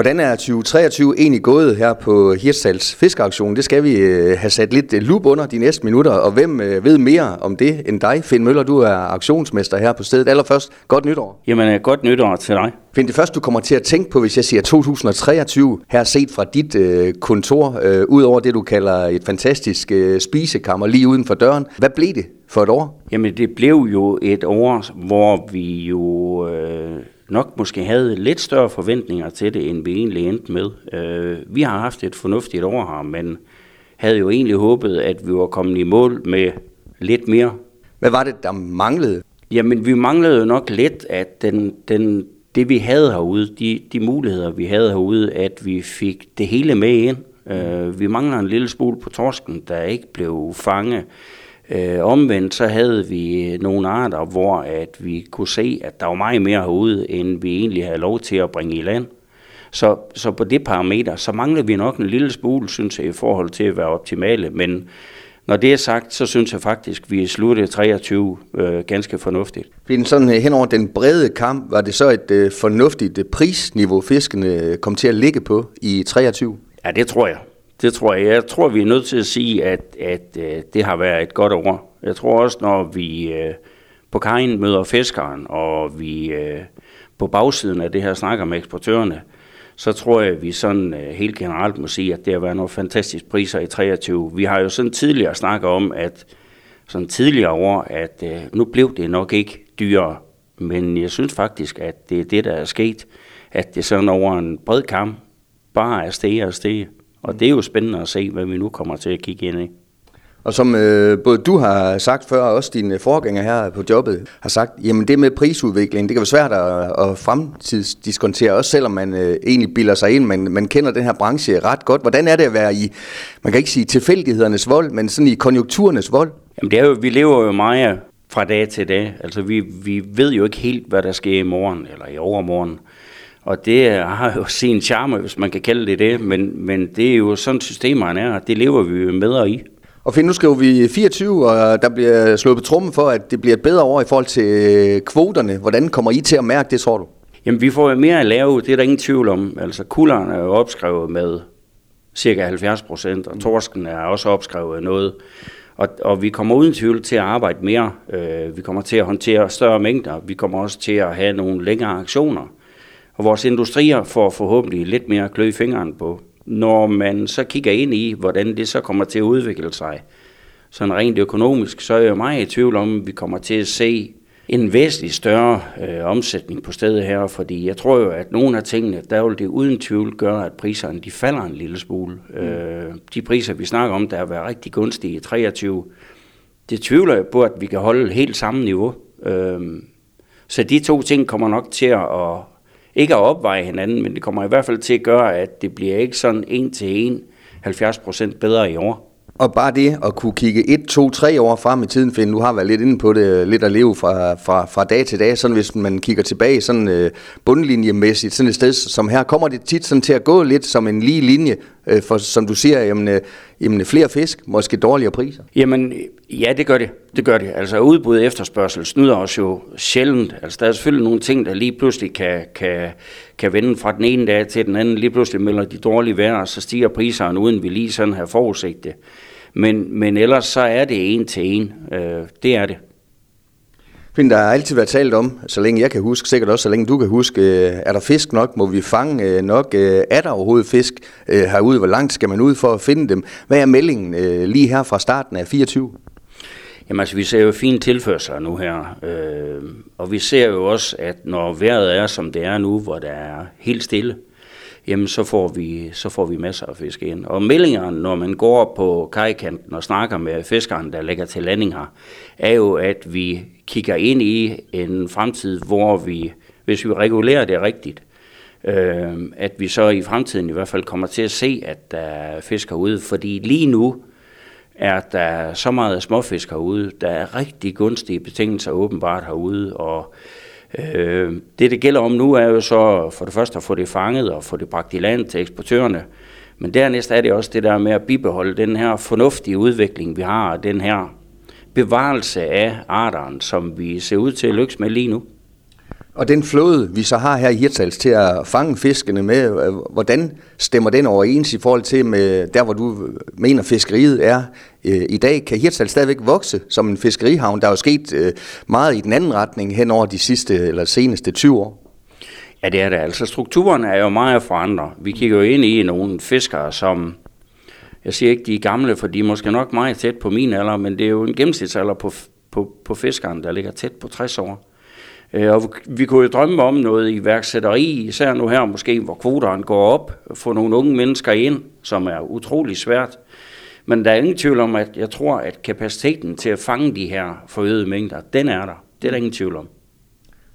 Hvordan er 2023 egentlig gået her på Hirtshals Fiskeaktion? Det skal vi øh, have sat lidt øh, lup under de næste minutter, og hvem øh, ved mere om det end dig, Finn Møller? Du er aktionsmester her på stedet. Allerførst, godt nytår. Jamen, godt nytår til dig. Finn, det første du kommer til at tænke på, hvis jeg siger 2023, her set fra dit øh, kontor, øh, ud over det du kalder et fantastisk øh, spisekammer lige uden for døren. Hvad blev det for et år? Jamen, det blev jo et år, hvor vi jo... Øh nok måske havde lidt større forventninger til det, end vi egentlig endte med. Øh, vi har haft et fornuftigt år her, men havde jo egentlig håbet, at vi var kommet i mål med lidt mere. Hvad var det, der manglede? Jamen, vi manglede jo nok lidt, at den, den, det vi havde herude, de, de muligheder vi havde herude, at vi fik det hele med ind. Øh, vi mangler en lille smule på torsken, der ikke blev fanget. Øh, omvendt så havde vi nogle arter, hvor at vi kunne se, at der var meget mere herude, end vi egentlig havde lov til at bringe i land. Så, så på det parameter, så mangler vi nok en lille smule, synes jeg, i forhold til at være optimale. Men når det er sagt, så synes jeg faktisk, at vi sluttede 23 øh, ganske fornuftigt. Fordi sådan øh, hen over den brede kamp, var det så et øh, fornuftigt øh, prisniveau, fiskene kom til at ligge på i 23? Ja, det tror jeg. Det tror jeg. Jeg tror, vi er nødt til at sige, at, at øh, det har været et godt år. Jeg tror også, når vi øh, på kajen møder fiskeren, og vi øh, på bagsiden af det her snakker med eksportørerne, så tror jeg, at vi sådan øh, helt generelt må sige, at det har været nogle fantastiske priser i 23. Vi har jo sådan tidligere snakket om, at sådan tidligere år, at øh, nu blev det nok ikke dyrere, men jeg synes faktisk, at det er det, der er sket, at det sådan over en bred kamp bare er steget og steget. Og det er jo spændende at se, hvad vi nu kommer til at kigge ind i. Og som øh, både du har sagt før, og også dine forgængere her på jobbet har sagt, jamen det med prisudvikling, det kan være svært at, at fremtidsdiskontere, også selvom man øh, egentlig bilder sig ind, man, man kender den her branche ret godt. Hvordan er det at være i, man kan ikke sige tilfældighedernes vold, men sådan i konjunkturernes vold? Jamen det er jo, vi lever jo meget fra dag til dag. Altså vi, vi ved jo ikke helt, hvad der sker i morgen eller i overmorgen. Og det har jo sin charme, hvis man kan kalde det det, men, men det er jo sådan systemerne er, det lever vi jo med og i. Og Finn, nu skriver vi 24, og der bliver slået på trummen for, at det bliver et bedre år i forhold til kvoterne. Hvordan kommer I til at mærke det, tror du? Jamen, vi får jo mere at lave, det er der ingen tvivl om. Altså, kulderen er jo opskrevet med cirka 70 procent, og torsken er også opskrevet noget. Og, og vi kommer uden tvivl til at arbejde mere. Øh, vi kommer til at håndtere større mængder. Vi kommer også til at have nogle længere aktioner. Og vores industrier får forhåbentlig lidt mere klø i fingeren på. Når man så kigger ind i, hvordan det så kommer til at udvikle sig, sådan rent økonomisk, så er jeg meget i tvivl om, at vi kommer til at se en væsentlig større øh, omsætning på stedet her, fordi jeg tror jo, at nogle af tingene, der vil det uden tvivl gøre, at priserne de falder en lille smule. Mm. Øh, de priser, vi snakker om, der har været rigtig gunstige i 23, det tvivler jeg på, at vi kan holde helt samme niveau. Øh, så de to ting kommer nok til at, ikke at opveje hinanden, men det kommer i hvert fald til at gøre, at det bliver ikke sådan en til en 70 procent bedre i år. Og bare det at kunne kigge 1, 2, 3 år frem i tiden, for nu har været lidt inde på det, øh, lidt at leve fra, fra, fra dag til dag, sådan hvis man kigger tilbage sådan øh, bundlinjemæssigt, sådan et sted som her, kommer det tit sådan til at gå lidt som en lige linje, Øh, for som du siger, jamen, øh, jamen flere fisk, måske dårligere priser? Jamen ja, det gør det. Det gør det. Altså udbud og efterspørgsel snyder os jo sjældent. Altså der er selvfølgelig nogle ting, der lige pludselig kan, kan, kan vende fra den ene dag til den anden. Lige pludselig melder de dårlige vejr, og så stiger priserne, uden vi lige sådan har forudset det. Men, men ellers så er det en til en. Øh, det er det. Fint, der har altid været talt om, så længe jeg kan huske, sikkert også så længe du kan huske, øh, er der fisk nok, må vi fange øh, nok, øh, er der overhovedet fisk øh, herude, hvor langt skal man ud for at finde dem? Hvad er meldingen øh, lige her fra starten af 24? Jamen altså, vi ser jo fine tilførsler nu her, øh, og vi ser jo også, at når vejret er, som det er nu, hvor der er helt stille, jamen så får vi, så får vi masser af fisk ind. Og meldingerne, når man går på kajkanten og snakker med fiskeren, der ligger til landing her, er jo, at vi kigger ind i en fremtid, hvor vi, hvis vi regulerer det rigtigt, øh, at vi så i fremtiden i hvert fald kommer til at se, at der er fisk herude. Fordi lige nu er der så meget småfisk herude. Der er rigtig gunstige betingelser åbenbart herude, og Øh, Øh, det, det gælder om nu, er jo så for det første at få det fanget og få det bragt i land til eksportørerne. Men dernæst er det også det der med at bibeholde den her fornuftige udvikling, vi har, den her bevarelse af arteren, som vi ser ud til at lykkes med lige nu. Og den flåde, vi så har her i Hirtals til at fange fiskene med, øh, hvordan stemmer den overens i forhold til med der, hvor du mener fiskeriet er Øh, i dag? Kan Hirtshals stadigvæk vokse som en fiskerihavn? Der er jo sket øh, meget i den anden retning hen over de sidste eller seneste 20 år. Ja, det er det. Altså strukturen er jo meget forandret. Vi kigger jo ind i nogle fiskere, som jeg siger ikke, de er gamle, for de er måske nok meget tæt på min alder, men det er jo en gennemsnitsalder på, på, på fiskeren, der ligger tæt på 60 år. Øh, og vi kunne jo drømme om noget iværksætteri, især nu her måske, hvor kvoterne går op, få nogle unge mennesker ind, som er utrolig svært. Men der er ingen tvivl om, at jeg tror, at kapaciteten til at fange de her forøgede mængder, den er der. Det er der ingen tvivl om.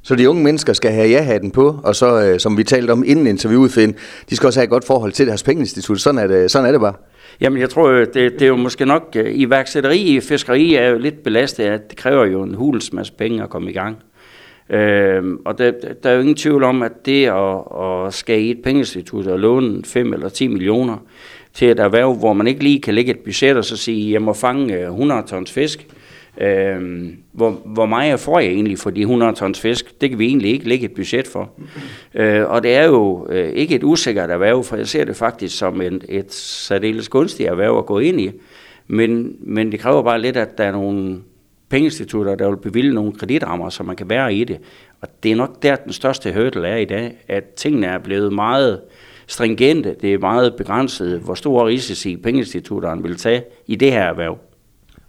Så de unge mennesker skal have ja-hatten på, og så, øh, som vi talte om inden interviewet, Finn, de skal også have et godt forhold til deres pengeinstitut. Sådan er det, sådan er det bare. Jamen, jeg tror, det, det er jo måske nok, øh, iværksætteri i fiskeri er jo lidt belastet, at det kræver jo en hulens masse penge at komme i gang. Øhm, og der, der er jo ingen tvivl om, at det at, at skal i et pengeinstitut og låne 5 eller 10 millioner til et erhverv, hvor man ikke lige kan lægge et budget og så sige, jeg må fange øh, 100 tons fisk, øhm, hvor, hvor meget får jeg egentlig for de 100 tons fisk? Det kan vi egentlig ikke lægge et budget for. Øh, og det er jo øh, ikke et usikkert erhverv, for jeg ser det faktisk som en, et særdeles gunstigt erhverv at gå ind i. Men, men det kræver bare lidt, at der er nogle pengeinstitutter, der vil bevilge nogle kreditrammer, så man kan være i det. Og det er nok der, den største hurdle er i dag, at tingene er blevet meget stringente. Det er meget begrænset, hvor store risici pengeinstitutterne vil tage i det her erhverv.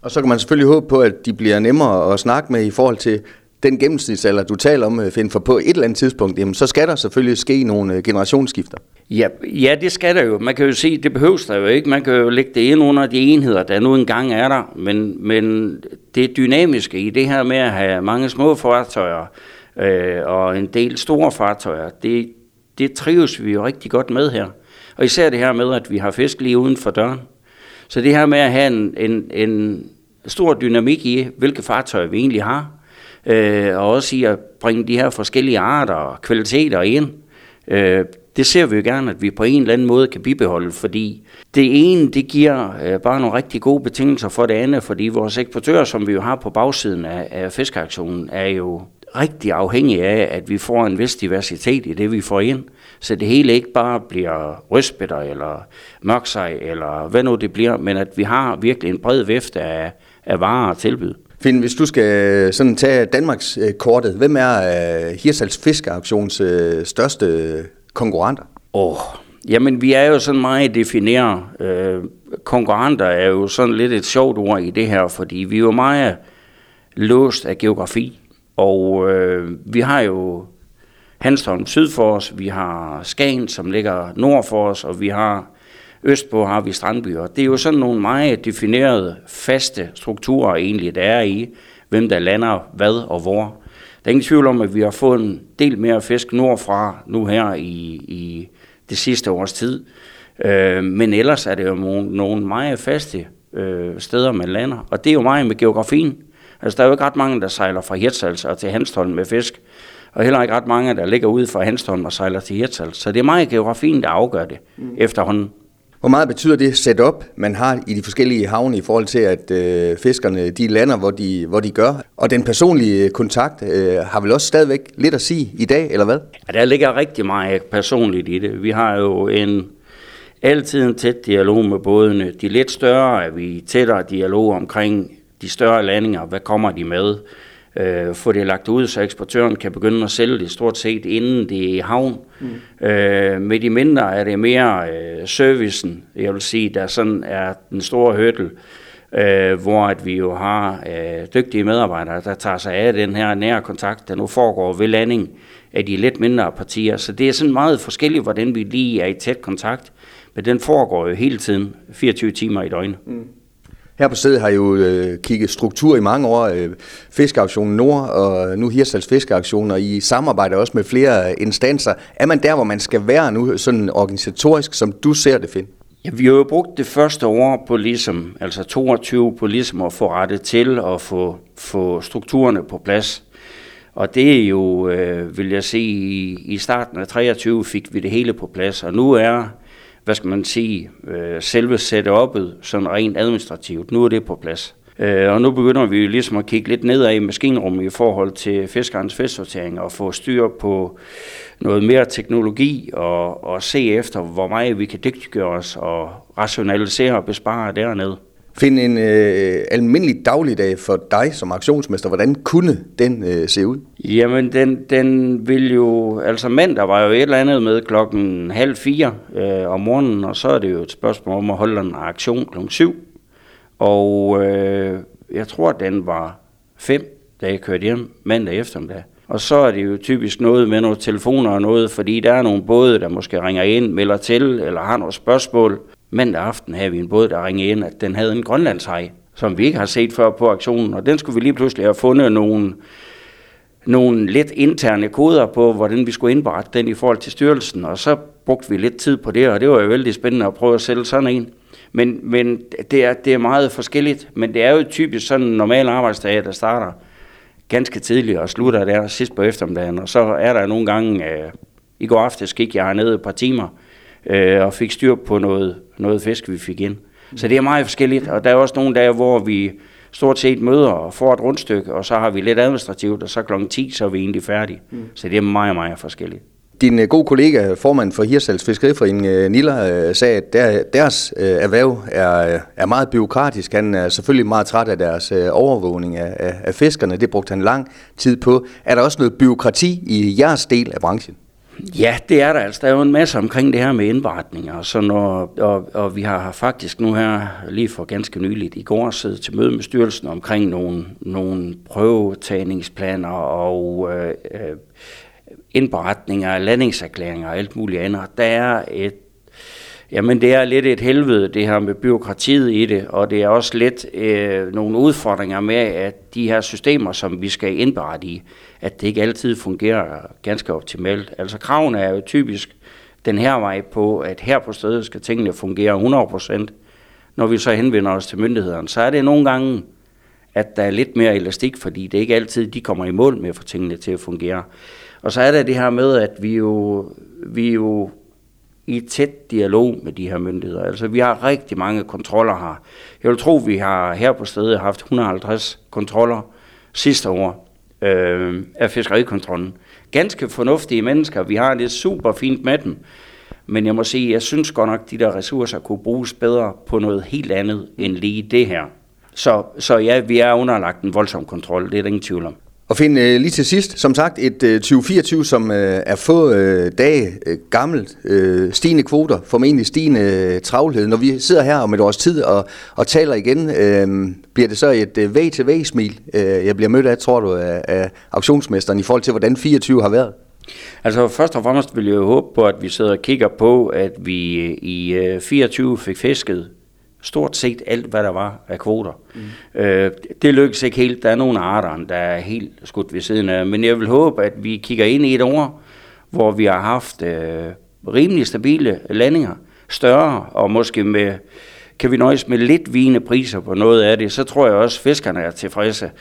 Og så kan man selvfølgelig håbe på, at de bliver nemmere at snakke med i forhold til den gennemsnitsalder, du taler om, øh, Finn, for på et eller andet tidspunkt, jamen, så skal der selvfølgelig ske nogle øh, generationsskifter. Ja, ja, det skal der jo. Man kan jo sige, det behøves der jo ikke. Man kan jo lægge det ind under de enheder, der nu engang er der. Men, men det dynamiske i det her med at have mange små fartøjer øh, og en del store fartøjer, det, det trives vi jo rigtig godt med her. Og især det her med, at vi har fisk lige uden for døren. Så det her med at have en, en, en stor dynamik i, hvilke fartøjer vi egentlig har, øh, og også i at bringe de her forskellige arter og kvaliteter ind, øh, det ser vi jo gerne, at vi på en eller anden måde kan bibeholde, fordi det ene, det giver øh, bare nogle rigtig gode betingelser for det andet, fordi vores eksportører, som vi jo har på bagsiden af, af fiskeaktionen, er jo rigtig afhængige af, at vi får en vis diversitet i det, vi får ind. Så det hele ikke bare bliver røstbætter eller mørksej eller hvad nu det bliver, men at vi har virkelig en bred vifte af, af varer og tilbud. Finn, hvis du skal sådan tage Danmarks øh, kortet, hvem er uh, Hirsals Fiskeauktions uh, største konkurrenter? Åh, oh, jamen vi er jo sådan meget defineret. Uh, konkurrenter er jo sådan lidt et sjovt ord i det her, fordi vi er jo meget låst af geografi. Og øh, vi har jo Hanstholm syd for os, vi har Skagen, som ligger nord for os, og vi har Østpå har vi strandbyer. Det er jo sådan nogle meget definerede, faste strukturer egentlig, der er i, hvem der lander hvad og hvor. Der er ingen tvivl om, at vi har fået en del mere fisk nordfra nu her i, i det sidste års tid. Øh, men ellers er det jo nogle meget faste øh, steder, man lander. Og det er jo meget med geografien. Altså, der er jo ikke ret mange, der sejler fra Hirtshals og til Hanstholm med fisk. Og heller ikke ret mange, der ligger ude fra Hanstholm og sejler til Hirtshals. Så det er meget geografien, der afgør det mm. efterhånden. Hvor meget betyder det setup, man har i de forskellige havne i forhold til, at øh, fiskerne de lander, hvor de, hvor de gør? Og den personlige kontakt øh, har vel også stadigvæk lidt at sige i dag, eller hvad? Ja, der ligger rigtig meget personligt i det. Vi har jo en altid en tæt dialog med bådene. De lidt større er vi tættere dialog omkring de større landinger. Hvad kommer de med? øh, få det lagt ud, så eksportøren kan begynde at sælge det stort set inden det er i havn. Mm. Øh, med de mindre er det mere øh, servicen, jeg vil sige, der sådan er den store hurdle, øh, hvor at vi jo har øh, dygtige medarbejdere, der tager sig af den her nære kontakt, der nu foregår ved landing af de lidt mindre partier. Så det er sådan meget forskelligt, hvordan vi lige er i tæt kontakt, men den foregår jo hele tiden, 24 timer i døgnet. Mm. Her på stedet har jeg jo øh, kigget struktur i mange år. Øh, Fiskeaktionen Nord og nu Hirsals Fiskeaktion, og I samarbejder også med flere øh, instanser. Er man der, hvor man skal være nu, sådan organisatorisk, som du ser det, Finn? Ja, vi har jo brugt det første år på ligesom, altså 22 på ligesom at få rettet til og få, få strukturerne på plads. Og det er jo, øh, vil jeg sige, i, i starten af 23 fik vi det hele på plads, og nu er hvad skal man sige, øh, selve setup'et sådan rent administrativt. Nu er det på plads. Øh, og nu begynder vi ligesom at kigge lidt nedad i maskinrummet i forhold til fiskerens festsortering og få styr på noget mere teknologi og, og se efter, hvor meget vi kan dygtiggøre os og rationalisere og bespare dernede. Find en øh, almindelig dagligdag for dig som aktionsmester. Hvordan kunne den øh, se ud? Jamen, den, den ville jo... Altså mandag var jo et eller andet med klokken halv fire øh, om morgenen, og så er det jo et spørgsmål om at holde en aktion klokken syv. Og øh, jeg tror, den var fem, da jeg kørte hjem mandag eftermiddag. Og så er det jo typisk noget med nogle telefoner og noget, fordi der er nogle både, der måske ringer ind, melder til, eller har nogle spørgsmål. Mandag aften havde vi en båd, der ringede ind, at den havde en grønlandshej, som vi ikke har set før på aktionen. Og den skulle vi lige pludselig have fundet nogle, nogle lidt interne koder på, hvordan vi skulle indberette den i forhold til styrelsen. Og så brugte vi lidt tid på det, og det var jo vældig spændende at prøve at sælge sådan en. Men, men det, er, det er meget forskelligt. Men det er jo typisk sådan en normal arbejdsdag, der starter ganske tidligt og slutter der sidst på eftermiddagen. Og så er der nogle gange, øh, i går aftes gik jeg hernede et par timer, øh, og fik styr på noget, noget fisk, vi fik ind. Så det er meget forskelligt, og der er også nogle dage, hvor vi stort set møder og får et rundstykke, og så har vi lidt administrativt, og så kl. 10, så er vi egentlig færdige. Mm. Så det er meget, meget forskelligt. Din øh, gode kollega, formand for Hirsals Fiskeriforening, øh, Nilla, øh, sagde, at der, deres erhverv er, er meget byråkratisk. Han er selvfølgelig meget træt af deres overvågning af, af, af fiskerne. Det brugte han lang tid på. Er der også noget byråkrati i jeres del af branchen? Ja, det er der altså. Der er jo en masse omkring det her med indberetninger, og, så når, og, og vi har faktisk nu her lige for ganske nyligt i går siddet til møde med styrelsen omkring nogle, nogle prøvetagningsplaner og øh, øh indberetninger, landingserklæringer og alt muligt andet. Der er et Jamen det er lidt et helvede, det her med byråkratiet i det, og det er også lidt øh, nogle udfordringer med, at de her systemer, som vi skal indberette i, at det ikke altid fungerer ganske optimalt. Altså kravene er jo typisk den her vej på, at her på stedet skal tingene fungere 100%. Når vi så henvender os til myndighederne, så er det nogle gange, at der er lidt mere elastik, fordi det er ikke altid, de kommer i mål med at få tingene til at fungere. Og så er der det her med, at vi jo, vi jo i tæt dialog med de her myndigheder. Altså, vi har rigtig mange kontroller her. Jeg vil tro, vi har her på stedet haft 150 kontroller sidste år øh, af fiskerikontrollen. Ganske fornuftige mennesker. Vi har det super fint med dem. Men jeg må sige, jeg synes godt nok, at de der ressourcer kunne bruges bedre på noget helt andet end lige det her. Så, så ja, vi er underlagt en voldsom kontrol, det er der ingen tvivl om. Og finde øh, lige til sidst, som sagt, et øh, 2024, som øh, er få øh, dage øh, gammelt, øh, stigende kvoter, formentlig stigende øh, travlhed. Når vi sidder her om et års tid og, og taler igen, øh, bliver det så et øh, væg-til-væg-smil, øh, jeg bliver mødt af, tror du, af, af auktionsmesteren i forhold til, hvordan 24 har været? Altså først og fremmest vil jeg jo håbe på, at vi sidder og kigger på, at vi øh, i øh, 24 fik fisket stort set alt, hvad der var af kvoter. Mm. Øh, det lykkes ikke helt. Der er nogle arter, der er helt skudt ved siden af. Men jeg vil håbe, at vi kigger ind i et år, hvor vi har haft øh, rimelig stabile landinger. Større, og måske med, kan vi nøjes med lidt vigende priser på noget af det, så tror jeg også, at fiskerne er tilfredse.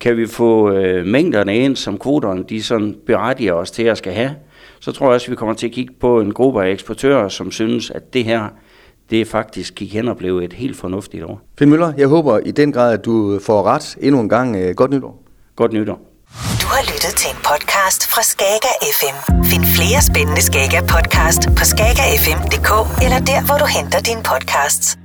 Kan vi få øh, mængderne ind, som kvoterne de sådan berettiger os til at skal have, så tror jeg også, at vi kommer til at kigge på en gruppe af eksportører, som synes, at det her det er faktisk gik hen og blev et helt fornuftigt år. Finn Møller, jeg håber i den grad, at du får ret endnu en gang. Øh, godt nytår. Godt nytår. Du har lyttet til en podcast fra Skager FM. Find flere spændende Skager podcast på skagerfm.dk eller der, hvor du henter dine podcasts.